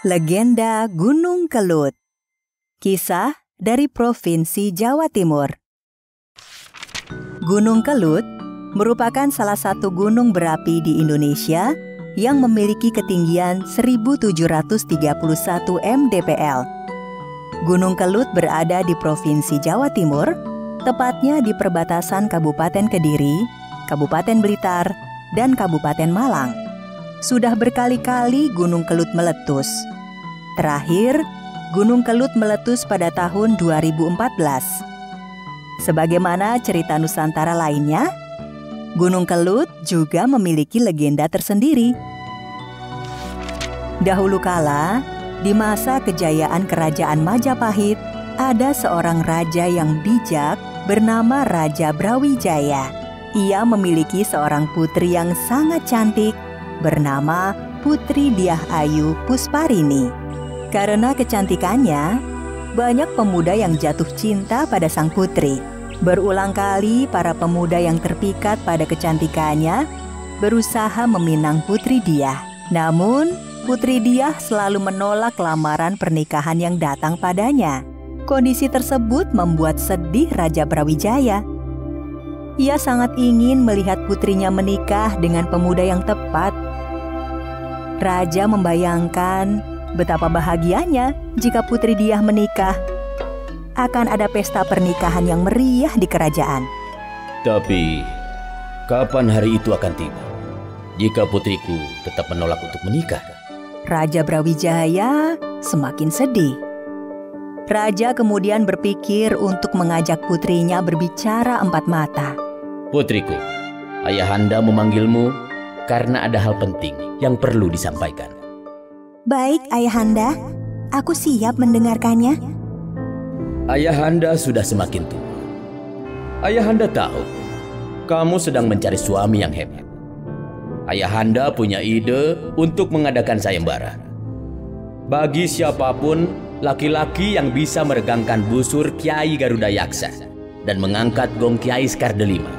Legenda Gunung Kelut Kisah dari Provinsi Jawa Timur Gunung Kelut merupakan salah satu gunung berapi di Indonesia yang memiliki ketinggian 1731 mdpl. Gunung Kelut berada di Provinsi Jawa Timur, tepatnya di perbatasan Kabupaten Kediri, Kabupaten Blitar, dan Kabupaten Malang. Sudah berkali-kali Gunung Kelut meletus. Terakhir, Gunung Kelut meletus pada tahun 2014. Sebagaimana cerita Nusantara lainnya, Gunung Kelut juga memiliki legenda tersendiri. Dahulu kala, di masa kejayaan Kerajaan Majapahit, ada seorang raja yang bijak bernama Raja Brawijaya. Ia memiliki seorang putri yang sangat cantik bernama Putri Diah Ayu Pusparini. Karena kecantikannya, banyak pemuda yang jatuh cinta pada sang putri. Berulang kali para pemuda yang terpikat pada kecantikannya berusaha meminang Putri Diah. Namun, Putri Diah selalu menolak lamaran pernikahan yang datang padanya. Kondisi tersebut membuat sedih Raja Brawijaya. Ia sangat ingin melihat putrinya menikah dengan pemuda yang tepat Raja membayangkan betapa bahagianya jika putri Diah menikah. Akan ada pesta pernikahan yang meriah di kerajaan. Tapi, kapan hari itu akan tiba? Jika putriku tetap menolak untuk menikah? Raja Brawijaya semakin sedih. Raja kemudian berpikir untuk mengajak putrinya berbicara empat mata. Putriku, ayahanda memanggilmu karena ada hal penting yang perlu disampaikan. Baik, Ayahanda. Aku siap mendengarkannya. Ayahanda sudah semakin tua. Ayahanda tahu kamu sedang mencari suami yang hebat. Ayahanda punya ide untuk mengadakan sayembara. Bagi siapa pun laki-laki yang bisa meregangkan busur Kiai Garuda Yaksa dan mengangkat gong Kiai Sekar Delima,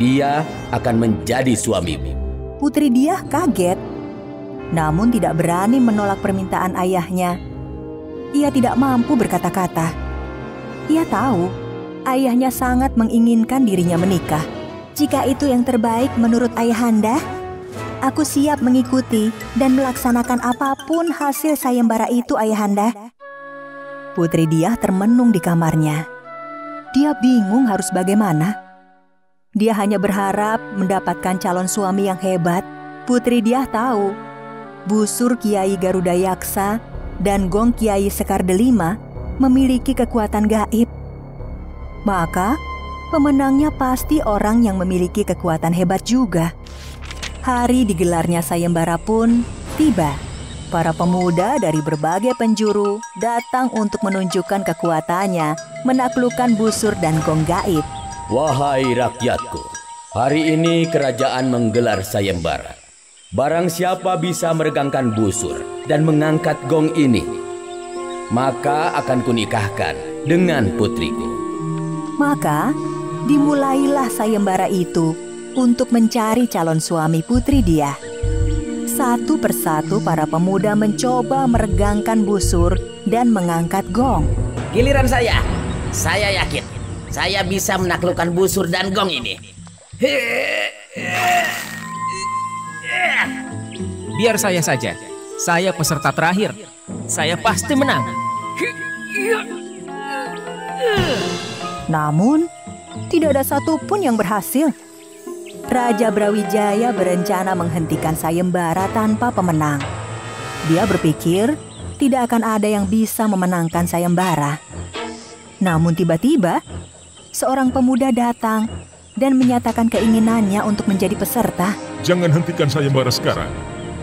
dia akan menjadi suamimu. Putri Diah kaget, namun tidak berani menolak permintaan ayahnya. Ia tidak mampu berkata-kata. Ia tahu ayahnya sangat menginginkan dirinya menikah. Jika itu yang terbaik menurut ayahanda, aku siap mengikuti dan melaksanakan apa pun hasil sayembara itu ayahanda. Putri Diah termenung di kamarnya. Dia bingung harus bagaimana. Dia hanya berharap mendapatkan calon suami yang hebat. Putri dia tahu, busur Kiai Garuda Yaksa dan gong Kiai Sekar Delima memiliki kekuatan gaib. Maka, pemenangnya pasti orang yang memiliki kekuatan hebat juga. Hari digelarnya sayembara pun tiba. Para pemuda dari berbagai penjuru datang untuk menunjukkan kekuatannya menaklukkan busur dan gong gaib. Wahai rakyatku, hari ini kerajaan menggelar sayembara. Barang siapa bisa meregangkan busur dan mengangkat gong ini, maka akan kunikahkan dengan putriku. Maka dimulailah sayembara itu untuk mencari calon suami putri dia. Satu persatu para pemuda mencoba meregangkan busur dan mengangkat gong. Giliran saya, saya yakin saya bisa menaklukkan busur dan gong ini. Biar saya saja. Saya peserta terakhir. Saya pasti menang. Namun, tidak ada satupun yang berhasil. Raja Brawijaya berencana menghentikan sayembara tanpa pemenang. Dia berpikir tidak akan ada yang bisa memenangkan sayembara. Namun tiba-tiba, seorang pemuda datang dan menyatakan keinginannya untuk menjadi peserta. Jangan hentikan sayembara sekarang.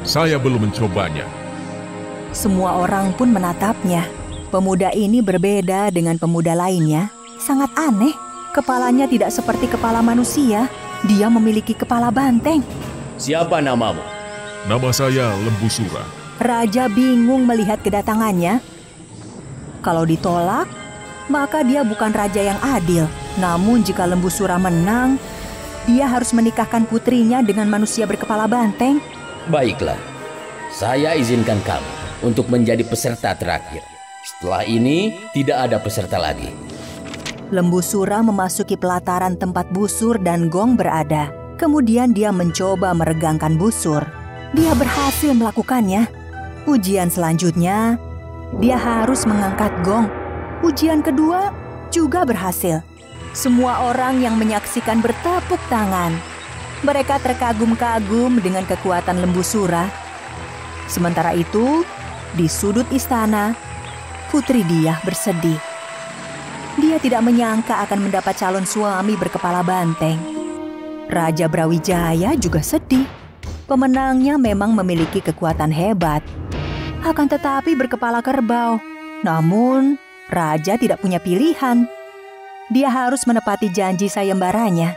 Saya belum mencobanya. Semua orang pun menatapnya. Pemuda ini berbeda dengan pemuda lainnya. Sangat aneh. Kepalanya tidak seperti kepala manusia. Dia memiliki kepala banteng. Siapa namamu? Nama saya Lembu Sura. Raja bingung melihat kedatangannya. Kalau ditolak, maka dia bukan raja yang adil. Namun jika Lembu Sura menang, dia harus menikahkan putrinya dengan manusia berkepala banteng. Baiklah, saya izinkan kamu untuk menjadi peserta terakhir. Setelah ini, tidak ada peserta lagi. Lembu Sura memasuki pelataran tempat busur dan gong berada. Kemudian dia mencoba meregangkan busur. Dia berhasil melakukannya. Ujian selanjutnya, dia harus mengangkat gong. Ujian kedua juga berhasil. Semua orang yang menyaksikan bertepuk tangan. Mereka terkagum-kagum dengan kekuatan lembu Sura. Sementara itu, di sudut istana, Putri Diah bersedih. Dia tidak menyangka akan mendapat calon suami berkepala banteng. Raja Brawijaya juga sedih. Pemenangnya memang memiliki kekuatan hebat. Akan tetapi berkepala kerbau. Namun, raja tidak punya pilihan. Dia harus menepati janji sayembaranya.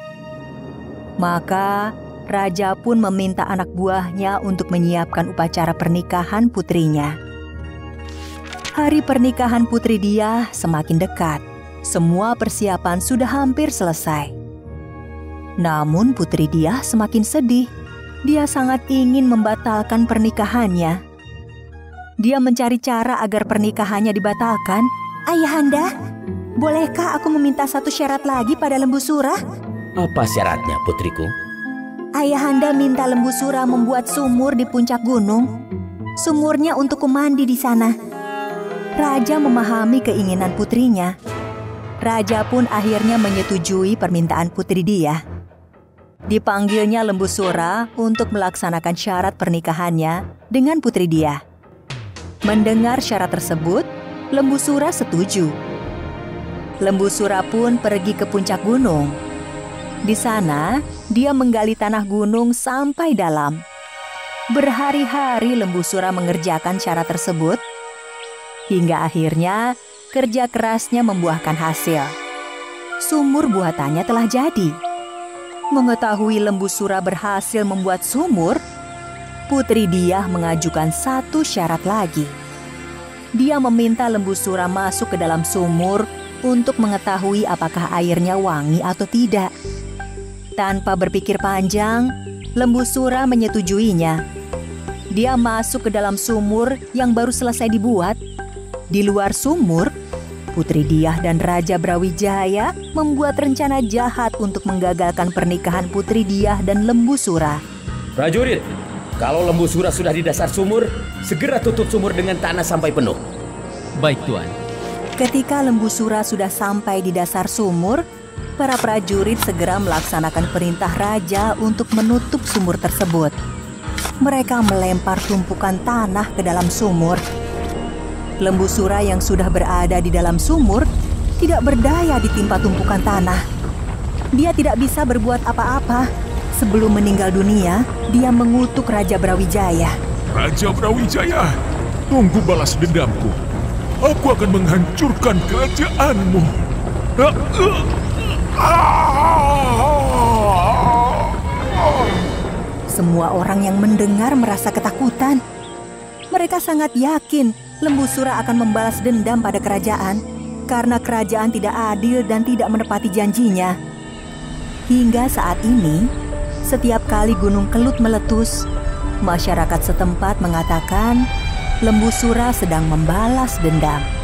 Maka, raja pun meminta anak buahnya untuk menyiapkan upacara pernikahan putrinya. Hari pernikahan putri dia semakin dekat. Semua persiapan sudah hampir selesai. Namun putri dia semakin sedih. Dia sangat ingin membatalkan pernikahannya. Dia mencari cara agar pernikahannya dibatalkan. Ayahanda, bolehkah aku meminta satu syarat lagi pada lembu surah? Apa syaratnya, putriku? Ayahanda minta lembu surah membuat sumur di puncak gunung. Sumurnya untuk kumandi di sana. Raja memahami keinginan putrinya. Raja pun akhirnya menyetujui permintaan putri dia. Dipanggilnya lembu sura untuk melaksanakan syarat pernikahannya dengan putri dia. Mendengar syarat tersebut, lembu sura setuju. Lembu sura pun pergi ke puncak gunung. Di sana, dia menggali tanah gunung sampai dalam. Berhari-hari lembu sura mengerjakan syarat tersebut, hingga akhirnya kerja kerasnya membuahkan hasil. Sumur buatannya telah jadi. Mengetahui lembu sura berhasil membuat sumur, Putri Diah mengajukan satu syarat lagi. Dia meminta lembu sura masuk ke dalam sumur untuk mengetahui apakah airnya wangi atau tidak. Tanpa berpikir panjang, lembu sura menyetujuinya. Dia masuk ke dalam sumur yang baru selesai dibuat. Di luar sumur, Putri Diah dan Raja Brawijaya membuat rencana jahat untuk menggagalkan pernikahan Putri Diah dan Lembu Sura. Prajurit, kalau lembu sura sudah di dasar sumur, segera tutup sumur dengan tanah sampai penuh. Baik, Tuan. Ketika Lembu Sura sudah sampai di dasar sumur, para prajurit segera melaksanakan perintah raja untuk menutup sumur tersebut. Mereka melempar tumpukan tanah ke dalam sumur. Lembu Sura yang sudah berada di dalam sumur tidak berdaya ditimpa tumpukan tanah. Dia tidak bisa berbuat apa-apa. Sebelum meninggal dunia, dia mengutuk Raja Brawijaya. Raja Brawijaya, tunggu balas dendamku. Aku akan menghancurkan kerajaanmu. Semua orang yang mendengar merasa ketakutan. Mereka sangat yakin Lembu Sura akan membalas dendam pada kerajaan karena kerajaan tidak adil dan tidak menepati janjinya. Hingga saat ini, setiap kali Gunung Kelut meletus, masyarakat setempat mengatakan Lembu Sura sedang membalas dendam.